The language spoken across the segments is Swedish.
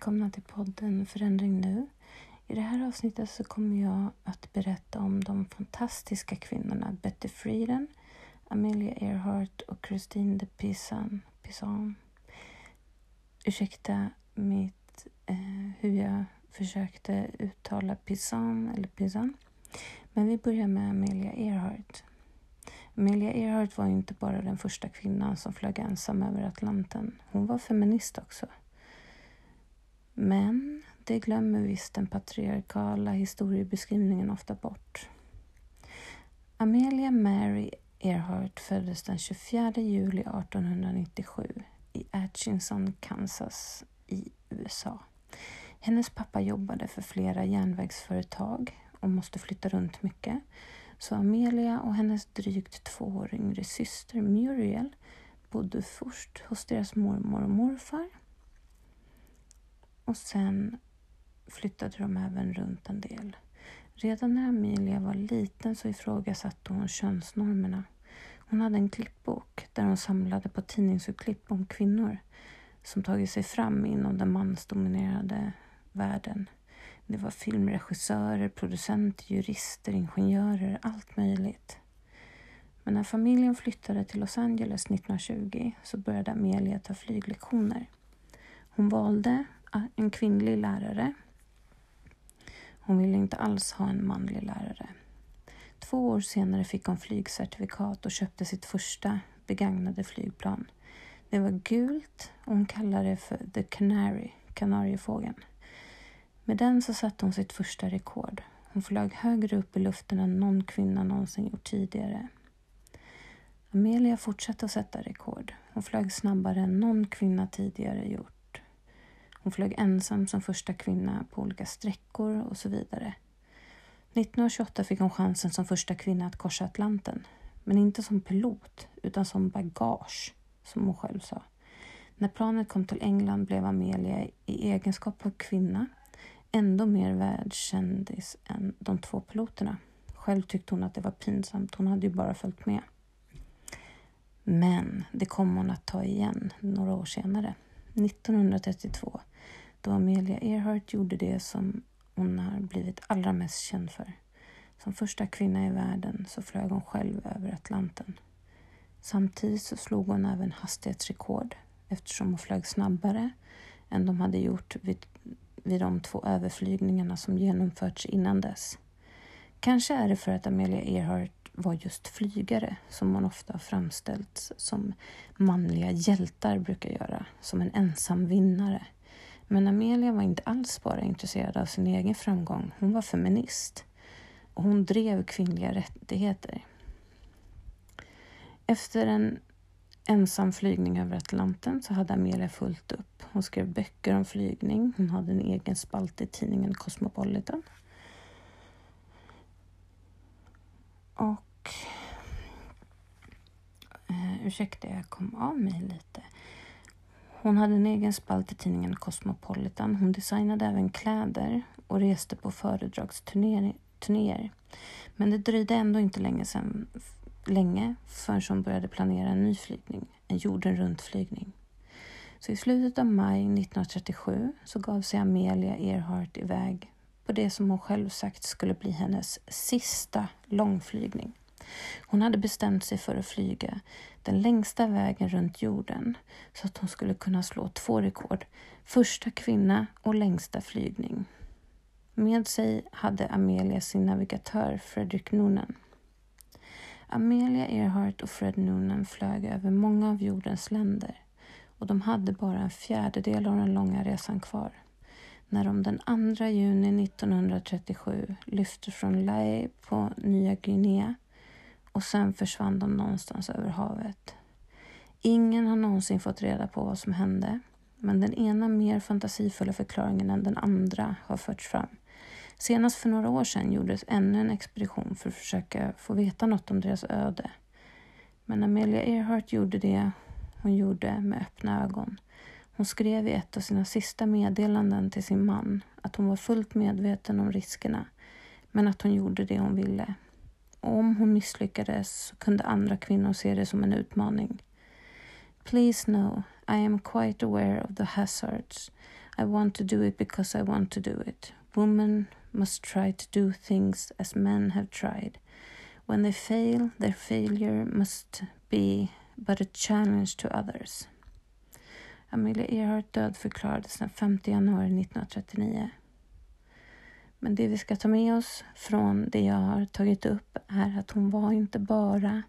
välkomna till podden Förändring nu. I det här avsnittet så kommer jag att berätta om de fantastiska kvinnorna Betty Friedan, Amelia Earhart och Christine de Pizan. Pizan. Ursäkta mitt, eh, hur jag försökte uttala Pizan eller Pizan. Men vi börjar med Amelia Earhart. Amelia Earhart var inte bara den första kvinnan som flög ensam över Atlanten. Hon var feminist också. Men det glömmer visst den patriarkala historiebeskrivningen ofta bort. Amelia Mary Earhart föddes den 24 juli 1897 i Atchison, Kansas i USA. Hennes pappa jobbade för flera järnvägsföretag och måste flytta runt mycket. Så Amelia och hennes drygt två år yngre syster Muriel bodde först hos deras mormor och morfar och sen flyttade de även runt en del. Redan när Amelia var liten så ifrågasatte hon könsnormerna. Hon hade en klippbok där hon samlade på tidningsurklipp om kvinnor som tagit sig fram inom den mansdominerade världen. Det var filmregissörer, producenter, jurister, ingenjörer, allt möjligt. Men när familjen flyttade till Los Angeles 1920 så började Amelia ta flyglektioner. Hon valde Ah, en kvinnlig lärare. Hon ville inte alls ha en manlig lärare. Två år senare fick hon flygcertifikat och köpte sitt första begagnade flygplan. Det var gult och hon kallade det för The Canary, kanariefågeln. Med den så satte hon sitt första rekord. Hon flög högre upp i luften än någon kvinna någonsin gjort tidigare. Amelia fortsatte att sätta rekord. Hon flög snabbare än någon kvinna tidigare gjort. Hon flög ensam som första kvinna på olika sträckor och så vidare. 1928 fick hon chansen som första kvinna att korsa Atlanten. Men inte som pilot, utan som bagage, som hon själv sa. När planet kom till England blev Amelia i egenskap av kvinna ändå mer världskändis än de två piloterna. Själv tyckte hon att det var pinsamt, hon hade ju bara följt med. Men det kom hon att ta igen några år senare. 1932 då Amelia Earhart gjorde det som hon har blivit allra mest känd för. Som första kvinna i världen så flög hon själv över Atlanten. Samtidigt så slog hon även hastighetsrekord eftersom hon flög snabbare än de hade gjort vid, vid de två överflygningarna som genomförts innan dess. Kanske är det för att Amelia Earhart var just flygare som man ofta har framställts som manliga hjältar brukar göra, som en ensam vinnare. Men Amelia var inte alls bara intresserad av sin egen framgång. Hon var feminist och hon drev kvinnliga rättigheter. Efter en ensam flygning över Atlanten så hade Amelia fullt upp. Hon skrev böcker om flygning. Hon hade en egen spalt i tidningen Cosmopolitan. Och... Eh, ursäkta, jag kom av mig lite. Hon hade en egen spalt i tidningen Cosmopolitan. Hon designade även kläder och reste på föredragsturnéer. Men det dröjde ändå inte länge, sedan, länge förrän hon började planera en ny flygning, en jorden runt-flygning. Så i slutet av maj 1937 så gav sig Amelia Earhart iväg på det som hon själv sagt skulle bli hennes sista långflygning. Hon hade bestämt sig för att flyga den längsta vägen runt jorden så att hon skulle kunna slå två rekord. Första kvinna och längsta flygning. Med sig hade Amelia sin navigatör Fredrik Noonan. Amelia Earhart och Fred Noonan flög över många av jordens länder och de hade bara en fjärdedel av den långa resan kvar när de den 2 juni 1937 lyfte från Lae på Nya Guinea och sen försvann de någonstans över havet. Ingen har någonsin fått reda på vad som hände, men den ena mer fantasifulla förklaringen än den andra har förts fram. Senast för några år sedan gjordes ännu en expedition för att försöka få veta något om deras öde. Men Amelia Earhart gjorde det hon gjorde med öppna ögon. Hon skrev i ett av sina sista meddelanden till sin man att hon var fullt medveten om riskerna, men att hon gjorde det hon ville om hon misslyckades så kunde andra kvinnor se det som en utmaning. Please know, I am quite aware of the hazards. I want to do it because I want to do it. Women must try to do things as men have tried. When they fail, their failure must be but a challenge to others. Amelia Earhart dödförklarades den 5 januari 1939. Men det vi ska ta med oss från det jag har tagit upp är att hon var inte bara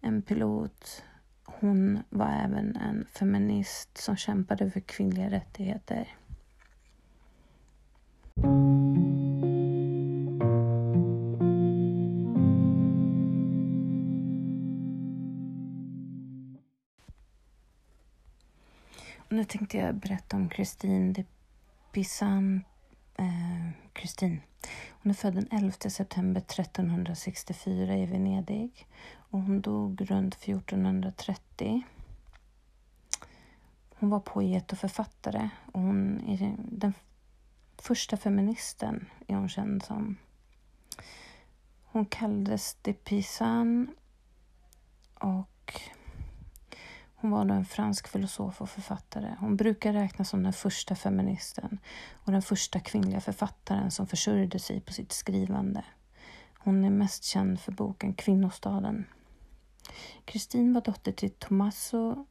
en pilot. Hon var även en feminist som kämpade för kvinnliga rättigheter. Och nu tänkte jag berätta om Christine de Pizan eh, Kristin. Hon är född den 11 september 1364 i Venedig och hon dog runt 1430. Hon var poet och författare och hon är den första feministen är hon känd som. Hon kallades de Pisan och hon var då en fransk filosof och författare. Hon brukar räknas som den första feministen och den första kvinnliga författaren som försörjde sig på sitt skrivande. Hon är mest känd för boken Kvinnostaden. Kristin var dotter till Tommaso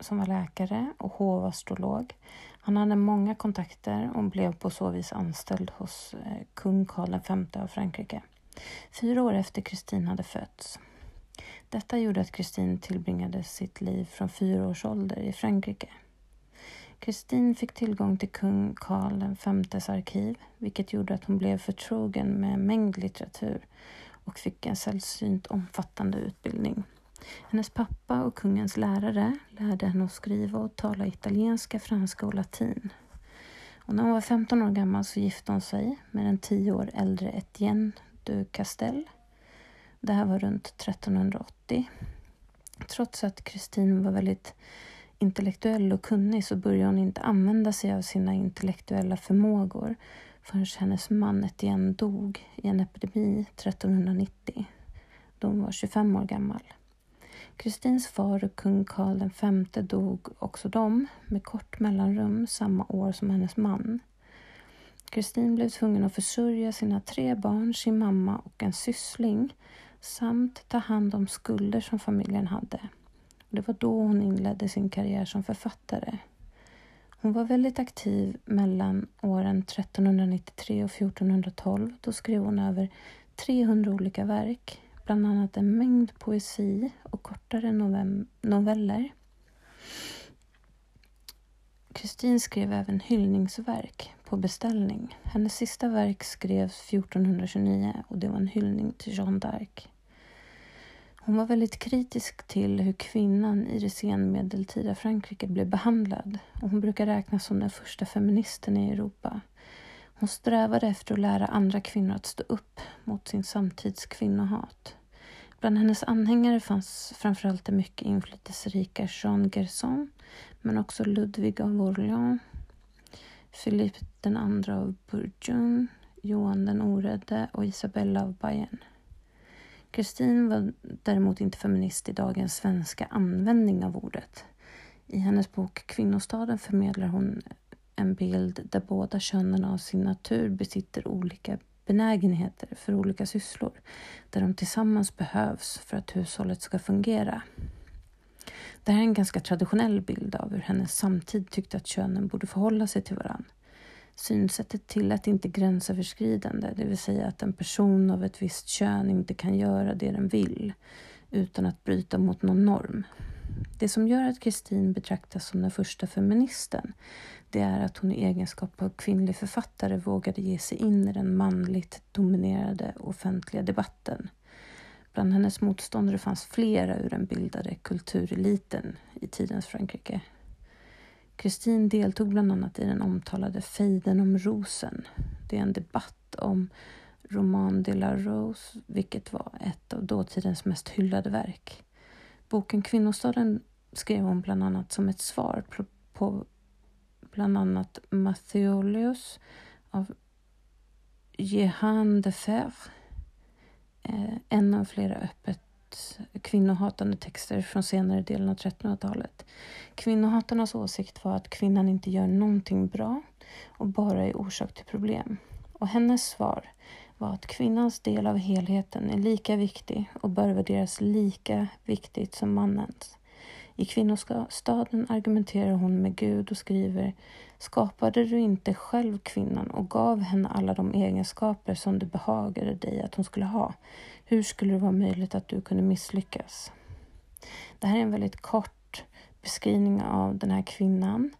som var läkare och hovastrolog. Han hade många kontakter och blev på så vis anställd hos eh, kung Karl V av Frankrike. Fyra år efter Kristin hade fötts detta gjorde att Kristin tillbringade sitt liv från fyra års ålder i Frankrike. Kristin fick tillgång till kung Karl Vs arkiv, vilket gjorde att hon blev förtrogen med en mängd litteratur och fick en sällsynt omfattande utbildning. Hennes pappa och kungens lärare lärde henne att skriva och tala italienska, franska och latin. Och när hon var 15 år gammal så gifte hon sig med den tio år äldre Etienne de Castel det här var runt 1380. Trots att Kristin var väldigt intellektuell och kunnig så började hon inte använda sig av sina intellektuella förmågor förrän hennes man Etienne dog i en epidemi 1390 då hon var 25 år gammal. Kristins far och kung Karl V dog också de med kort mellanrum samma år som hennes man. Kristin blev tvungen att försörja sina tre barn, sin mamma och en syssling samt ta hand om skulder som familjen hade. Det var då hon inledde sin karriär som författare. Hon var väldigt aktiv mellan åren 1393 och 1412. Då skrev hon över 300 olika verk, bland annat en mängd poesi och kortare noveller. Kristin skrev även hyllningsverk på beställning. Hennes sista verk skrevs 1429 och det var en hyllning till Jeanne d'Arc. Hon var väldigt kritisk till hur kvinnan i det senmedeltida Frankrike blev behandlad och hon brukar räknas som den första feministen i Europa. Hon strävade efter att lära andra kvinnor att stå upp mot sin samtids kvinnohat. Bland hennes anhängare fanns framförallt det mycket inflytelserika Jean Gerson men också Ludvig av Orléans, Philippe den av Bourgogne, Johan den orädde och Isabella av Bayern. Kristin var däremot inte feminist i dagens svenska användning av ordet. I hennes bok Kvinnostaden förmedlar hon en bild där båda könen av sin natur besitter olika benägenheter för olika sysslor, där de tillsammans behövs för att hushållet ska fungera. Det här är en ganska traditionell bild av hur hennes samtid tyckte att könen borde förhålla sig till varandra. Synsättet till att inte gränsöverskridande, det vill säga att en person av ett visst kön inte kan göra det den vill utan att bryta mot någon norm. Det som gör att Kristin betraktas som den första feministen, det är att hon i egenskap av kvinnlig författare vågade ge sig in i den manligt dominerade offentliga debatten. Bland hennes motståndare fanns flera ur den bildade kultureliten i tidens Frankrike. Kristin deltog bland annat i den omtalade fejden om rosen. Det är en debatt om Roman de la Rose, vilket var ett av dåtidens mest hyllade verk. Boken Kvinnostaden skrev hon bland annat som ett svar på bland annat Matthäulius av Jehan de Fer, eh, en av flera öppet kvinnohatande texter från senare delen av 1300-talet. Kvinnohatarnas åsikt var att kvinnan inte gör någonting bra och bara är orsak till problem. Och hennes svar var att kvinnans del av helheten är lika viktig och bör värderas lika viktigt som mannens. I kvinnostaden argumenterar hon med Gud och skriver Skapade du inte själv kvinnan och gav henne alla de egenskaper som det behagade dig att hon skulle ha? Hur skulle det vara möjligt att du kunde misslyckas? Det här är en väldigt kort beskrivning av den här kvinnan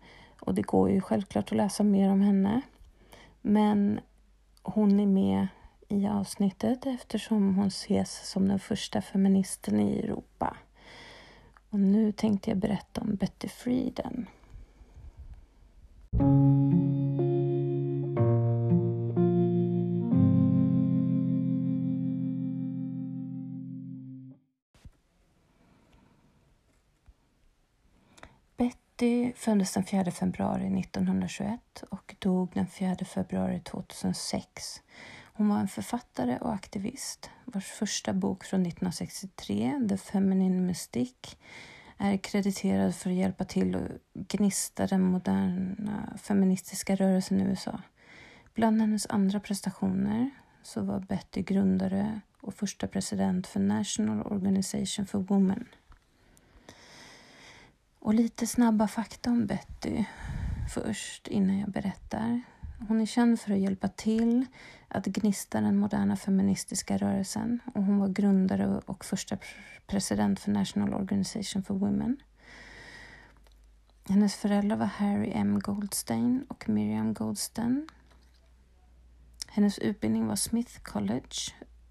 och det går ju självklart att läsa mer om henne. Men hon är med i avsnittet eftersom hon ses som den första feministen i Europa. Och nu tänkte jag berätta om Betty Friedan. Betty föddes den 4 februari 1921 och dog den 4 februari 2006. Hon var en författare och aktivist vars första bok från 1963, The Feminine Mystique, är krediterad för att hjälpa till att gnista den moderna feministiska rörelsen i USA. Bland hennes andra prestationer så var Betty grundare och första president för National Organization for Women. Och lite snabba fakta om Betty först innan jag berättar. Hon är känd för att hjälpa till att gnista den moderna feministiska rörelsen och hon var grundare och första president för National Organization for Women. Hennes föräldrar var Harry M Goldstein och Miriam Goldstein. Hennes utbildning var Smith College,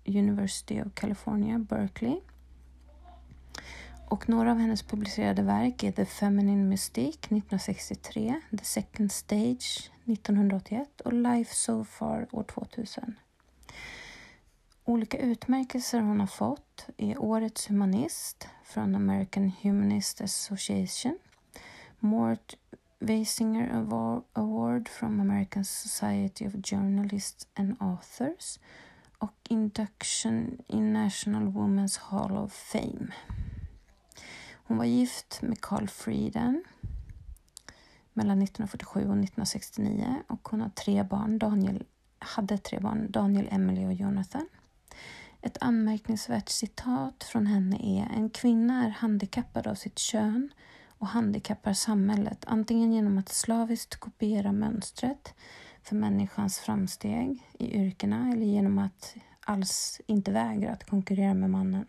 University of California, Berkeley. Och några av hennes publicerade verk är The Feminine Mystique 1963, The Second Stage 1981 och Life So Far år 2000. Olika utmärkelser hon har fått är Årets humanist från American Humanist Association, Mort Weisinger Award from American Society of Journalists and Authors och Induction in National Women's Hall of Fame. Hon var gift med Carl Frieden mellan 1947 och 1969 och hon har tre barn, Daniel, hade tre barn, Daniel, Emily och Jonathan. Ett anmärkningsvärt citat från henne är En kvinna är handikappad av sitt kön och handikappar samhället antingen genom att slaviskt kopiera mönstret för människans framsteg i yrkena eller genom att alls inte vägra att konkurrera med mannen.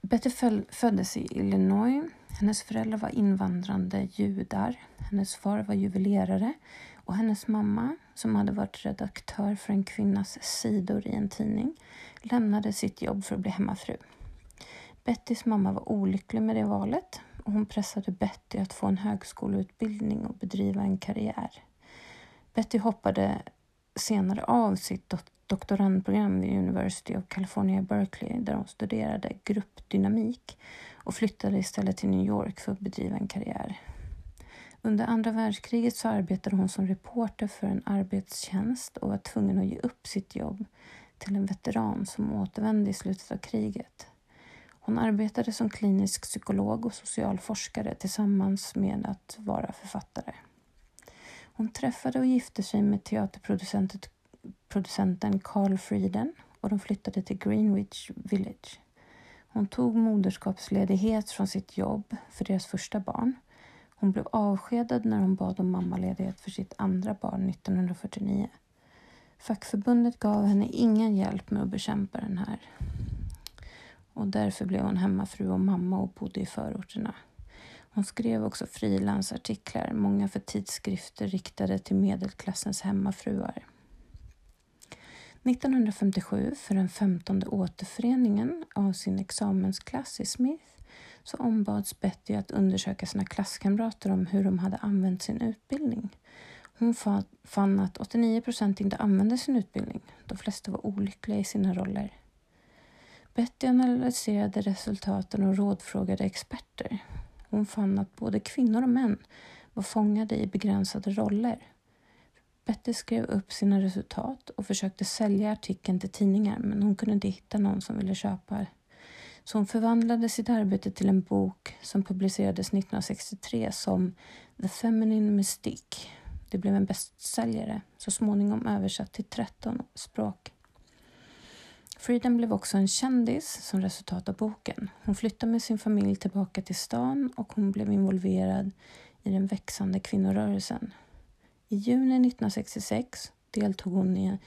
Betty föddes i Illinois. Hennes föräldrar var invandrande judar. Hennes far var juvelerare och hennes mamma, som hade varit redaktör för en kvinnas sidor i en tidning, lämnade sitt jobb för att bli hemmafru. Bettys mamma var olycklig med det valet och hon pressade Betty att få en högskoleutbildning och bedriva en karriär. Betty hoppade senare av sitt doktorandprogram vid University of California, Berkeley, där hon studerade gruppdynamik och flyttade istället till New York för att bedriva en karriär. Under andra världskriget så arbetade hon som reporter för en arbetstjänst och var tvungen att ge upp sitt jobb till en veteran som återvände i slutet av kriget. Hon arbetade som klinisk psykolog och social forskare tillsammans med att vara författare. Hon träffade och gifte sig med teaterproducenten producenten Carl Frieden och de flyttade till Greenwich Village. Hon tog moderskapsledighet från sitt jobb för deras första barn. Hon blev avskedad när hon bad om mammaledighet för sitt andra barn 1949. Fackförbundet gav henne ingen hjälp med att bekämpa den här. Och därför blev hon hemmafru och mamma och bodde i förorterna. Hon skrev också frilansartiklar, många för tidskrifter riktade till medelklassens hemmafruar. 1957, för den femtonde återföreningen av sin examensklass i Smith, så ombads Betty att undersöka sina klasskamrater om hur de hade använt sin utbildning. Hon fann att 89 procent inte använde sin utbildning. De flesta var olyckliga i sina roller. Betty analyserade resultaten och rådfrågade experter. Hon fann att både kvinnor och män var fångade i begränsade roller Betty skrev upp sina resultat och försökte sälja artikeln till tidningar men hon kunde inte hitta någon som ville köpa. Så hon förvandlade sitt arbete till en bok som publicerades 1963 som The Feminine Mystique. Det blev en bästsäljare, så småningom översatt till 13 språk. Freedom blev också en kändis som resultat av boken. Hon flyttade med sin familj tillbaka till stan och hon blev involverad i den växande kvinnorörelsen. I juni 1966 deltog hon i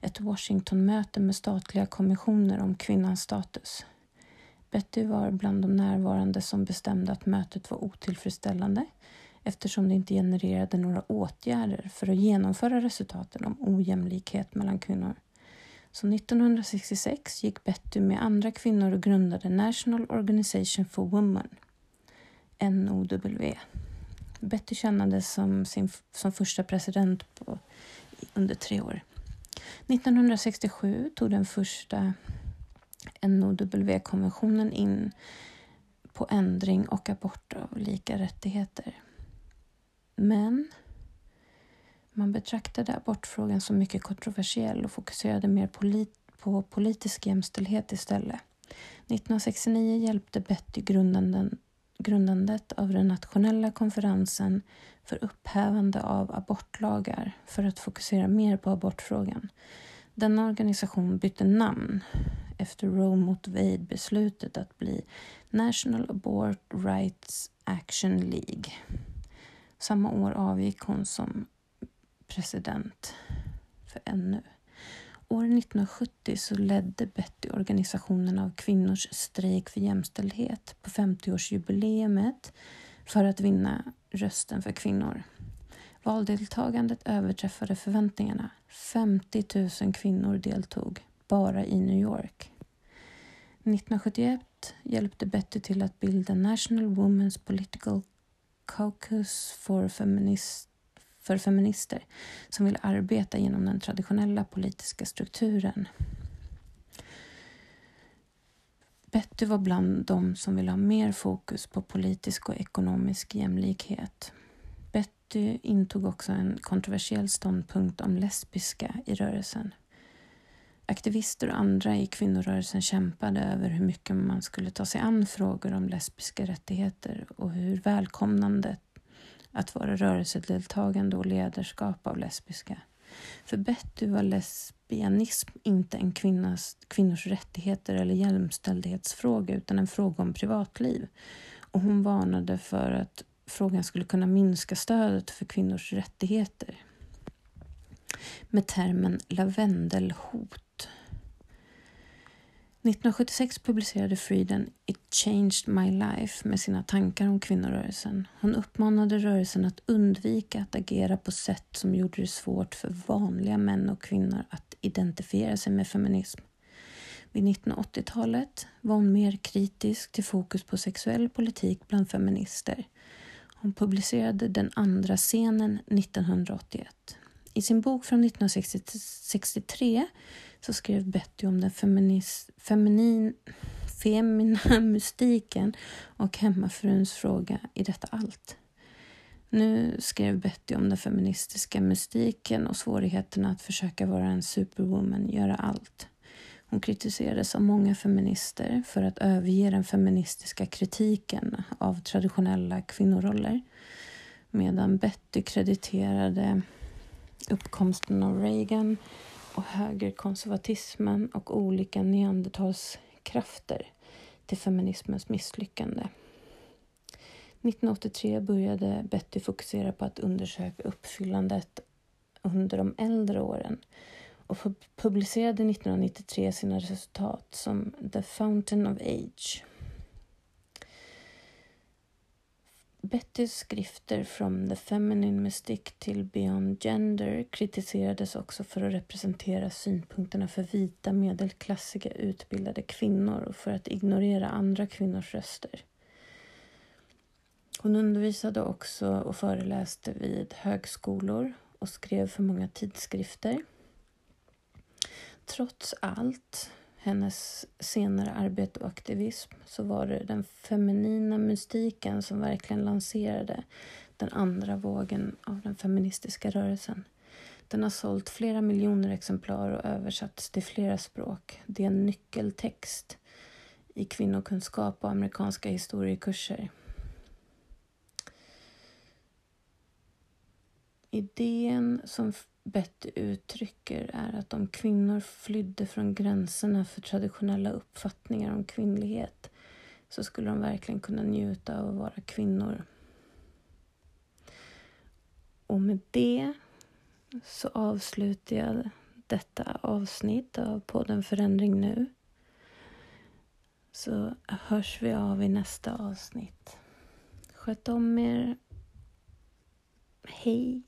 ett Washingtonmöte med statliga kommissioner om kvinnans status. Betty var bland de närvarande som bestämde att mötet var otillfredsställande eftersom det inte genererade några åtgärder för att genomföra resultaten om ojämlikhet mellan kvinnor. Så 1966 gick Betty med andra kvinnor och grundade National Organization for Women, NOW. Betty tjänade som, sin, som första president på, under tre år. 1967 tog den första NOW-konventionen in på ändring och abort av lika rättigheter. Men man betraktade abortfrågan som mycket kontroversiell och fokuserade mer polit på politisk jämställdhet istället. 1969 hjälpte Betty grundanden, grundandet av den nationella konferensen för upphävande av abortlagar för att fokusera mer på abortfrågan. Denna organisation bytte namn efter Roe mot Wade-beslutet att bli National Abort Rights Action League. Samma år avgick hon som president för NU. År 1970 så ledde Betty organisationen av kvinnors strejk för jämställdhet på 50-årsjubileumet för att vinna rösten för kvinnor. Valdeltagandet överträffade förväntningarna. 50 000 kvinnor deltog bara i New York. 1971 hjälpte Betty till att bilda National Women's Political Caucus for, Feminist, för feminister som vill arbeta genom den traditionella politiska strukturen. Betty var bland de som ville ha mer fokus på politisk och ekonomisk jämlikhet. Betty intog också en kontroversiell ståndpunkt om lesbiska i rörelsen. Aktivister och andra i kvinnorörelsen kämpade över hur mycket man skulle ta sig an frågor om lesbiska rättigheter och hur välkomnandet att vara rörelsedeltagande och ledarskap av lesbiska. För Betty var lesbianism inte en kvinnas, kvinnors rättigheter eller jämställdhetsfråga utan en fråga om privatliv. Och hon varnade för att frågan skulle kunna minska stödet för kvinnors rättigheter med termen lavendelhot 1976 publicerade Frieden It changed my life med sina tankar om kvinnorörelsen. Hon uppmanade rörelsen att undvika att agera på sätt som gjorde det svårt för vanliga män och kvinnor att identifiera sig med feminism. Vid 1980-talet var hon mer kritisk till fokus på sexuell politik bland feminister. Hon publicerade Den andra scenen 1981. I sin bok från 1963 så skrev Betty om den feminis, feminin, femina mystiken och hemmafruns fråga i detta allt. Nu skrev Betty om den feministiska mystiken och svårigheterna att försöka vara en superwoman, göra allt. Hon kritiserades av många feminister för att överge den feministiska kritiken av traditionella kvinnoroller medan Betty krediterade uppkomsten av Reagan och högerkonservatismen och olika neandertalskrafter till feminismens misslyckande. 1983 började Betty fokusera på att undersöka uppfyllandet under de äldre åren och publicerade 1993 sina resultat som The Fountain of Age Bettys skrifter From the Feminine Mystic till Beyond Gender kritiserades också för att representera synpunkterna för vita medelklassiga utbildade kvinnor och för att ignorera andra kvinnors röster. Hon undervisade också och föreläste vid högskolor och skrev för många tidskrifter. Trots allt hennes senare arbete och aktivism så var det den feminina mystiken som verkligen lanserade den andra vågen av den feministiska rörelsen. Den har sålt flera miljoner exemplar och översatts till flera språk. Det är en nyckeltext i kvinnokunskap och amerikanska historiekurser. Idén som Betty uttrycker är att om kvinnor flydde från gränserna för traditionella uppfattningar om kvinnlighet så skulle de verkligen kunna njuta av att vara kvinnor. Och med det så avslutar jag detta avsnitt av podden Förändring nu. Så hörs vi av i nästa avsnitt. Sköt om er. Hej!